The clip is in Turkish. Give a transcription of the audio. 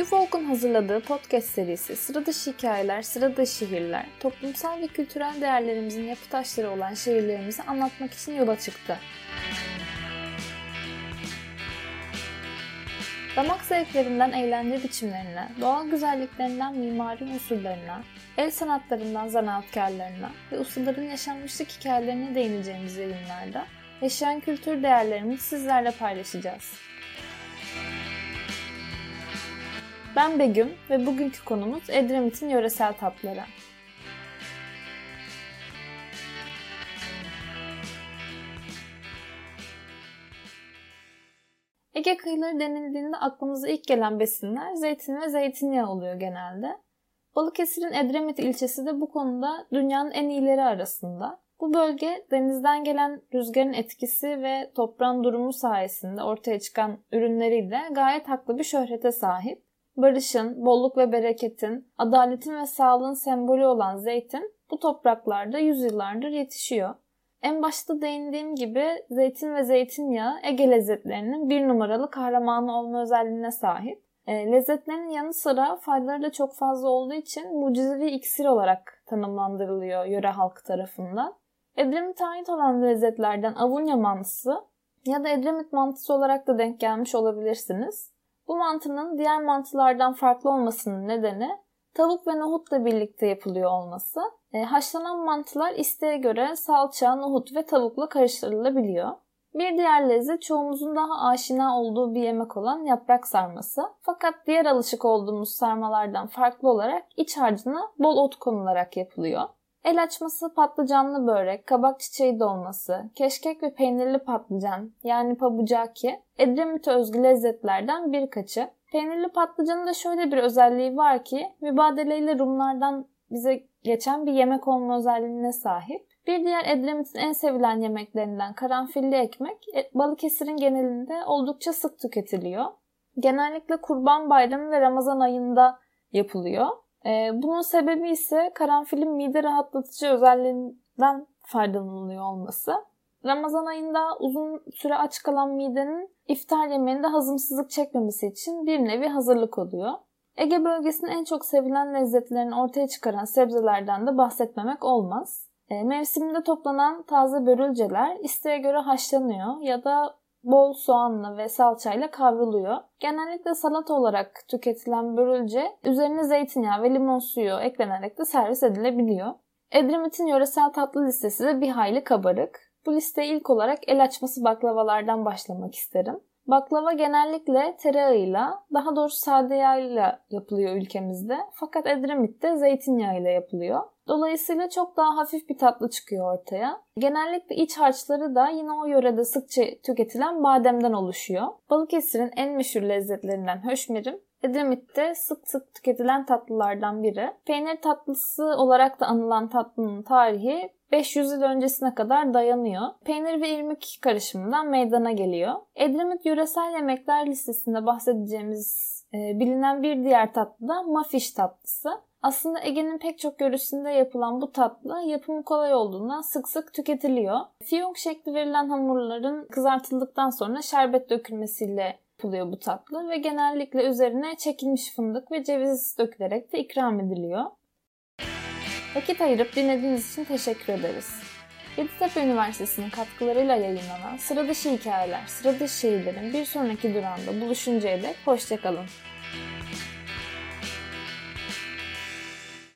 UFOLK'un hazırladığı podcast serisi Sıra Dışı Hikayeler, Sıra Dışı Şehirler, toplumsal ve kültürel değerlerimizin yapı taşları olan şehirlerimizi anlatmak için yola çıktı. Damak zevklerinden eğlence biçimlerine, doğal güzelliklerinden mimari unsurlarına, el sanatlarından zanaatkarlarına ve ustaların yaşanmışlık hikayelerine değineceğimiz yayınlarda yaşayan kültür değerlerimizi sizlerle paylaşacağız. Ben Begüm ve bugünkü konumuz Edremit'in yöresel tatları. Ege kıyıları denildiğinde aklımıza ilk gelen besinler zeytin ve zeytinyağı oluyor genelde. Balıkesir'in Edremit ilçesi de bu konuda dünyanın en iyileri arasında. Bu bölge denizden gelen rüzgarın etkisi ve toprağın durumu sayesinde ortaya çıkan ürünleriyle gayet haklı bir şöhrete sahip. Barışın, bolluk ve bereketin, adaletin ve sağlığın sembolü olan zeytin bu topraklarda yüzyıllardır yetişiyor. En başta değindiğim gibi zeytin ve zeytinyağı Ege lezzetlerinin bir numaralı kahramanı olma özelliğine sahip. E, lezzetlerin yanı sıra faydaları da çok fazla olduğu için mucizevi iksir olarak tanımlandırılıyor yöre halkı tarafından. Edremit'e ait olan lezzetlerden avunya mantısı ya da Edremit mantısı olarak da denk gelmiş olabilirsiniz. Bu mantının diğer mantılardan farklı olmasının nedeni tavuk ve nohutla birlikte yapılıyor olması. E, haşlanan mantılar isteğe göre salça, nohut ve tavukla karıştırılabiliyor. Bir diğer lezzet çoğumuzun daha aşina olduğu bir yemek olan yaprak sarması. Fakat diğer alışık olduğumuz sarmalardan farklı olarak iç harcına bol ot konularak yapılıyor. El açması patlıcanlı börek, kabak çiçeği dolması, keşkek ve peynirli patlıcan yani pabucaki Edremit'e özgü lezzetlerden birkaçı. Peynirli patlıcanın da şöyle bir özelliği var ki mübadeleyle Rumlardan bize geçen bir yemek olma özelliğine sahip. Bir diğer Edremit'in en sevilen yemeklerinden karanfilli ekmek e, Balıkesir'in genelinde oldukça sık tüketiliyor. Genellikle Kurban Bayramı ve Ramazan ayında yapılıyor. Ee, bunun sebebi ise karanfilin mide rahatlatıcı özelliğinden faydalanılıyor olması. Ramazan ayında uzun süre aç kalan midenin iftar yemeğinde hazımsızlık çekmemesi için bir nevi hazırlık oluyor. Ege bölgesinin en çok sevilen lezzetlerini ortaya çıkaran sebzelerden de bahsetmemek olmaz. E, mevsiminde toplanan taze börülceler isteğe göre haşlanıyor ya da bol soğanla ve salçayla kavruluyor. Genellikle salata olarak tüketilen börülce üzerine zeytinyağı ve limon suyu eklenerek de servis edilebiliyor. Edremit'in yöresel tatlı listesi de bir hayli kabarık. Bu listeye ilk olarak el açması baklavalardan başlamak isterim. Baklava genellikle tereyağıyla, daha doğrusu sade yağıyla yapılıyor ülkemizde. Fakat Edremit'te zeytinyağıyla yapılıyor. Dolayısıyla çok daha hafif bir tatlı çıkıyor ortaya. Genellikle iç harçları da yine o yörede sıkça tüketilen bademden oluşuyor. Balıkesir'in en meşhur lezzetlerinden höşmerim Edremit'te sık sık tüketilen tatlılardan biri. Peynir tatlısı olarak da anılan tatlının tarihi 500 yıl öncesine kadar dayanıyor. Peynir ve irmik karışımından meydana geliyor. Edremit yöresel yemekler listesinde bahsedeceğimiz e, bilinen bir diğer tatlı da mafiş tatlısı. Aslında Ege'nin pek çok yöresinde yapılan bu tatlı yapımı kolay olduğundan sık sık tüketiliyor. Fiyonk şekli verilen hamurların kızartıldıktan sonra şerbet dökülmesiyle yapılıyor bu tatlı ve genellikle üzerine çekilmiş fındık ve ceviz dökülerek de ikram ediliyor. Vakit ayırıp dinlediğiniz için teşekkür ederiz. Yeditepe Üniversitesi'nin katkılarıyla yayınlanan Sıra Dışı Hikayeler, Sıra Dışı Şehirlerin bir sonraki durağında buluşuncaya dek hoşçakalın.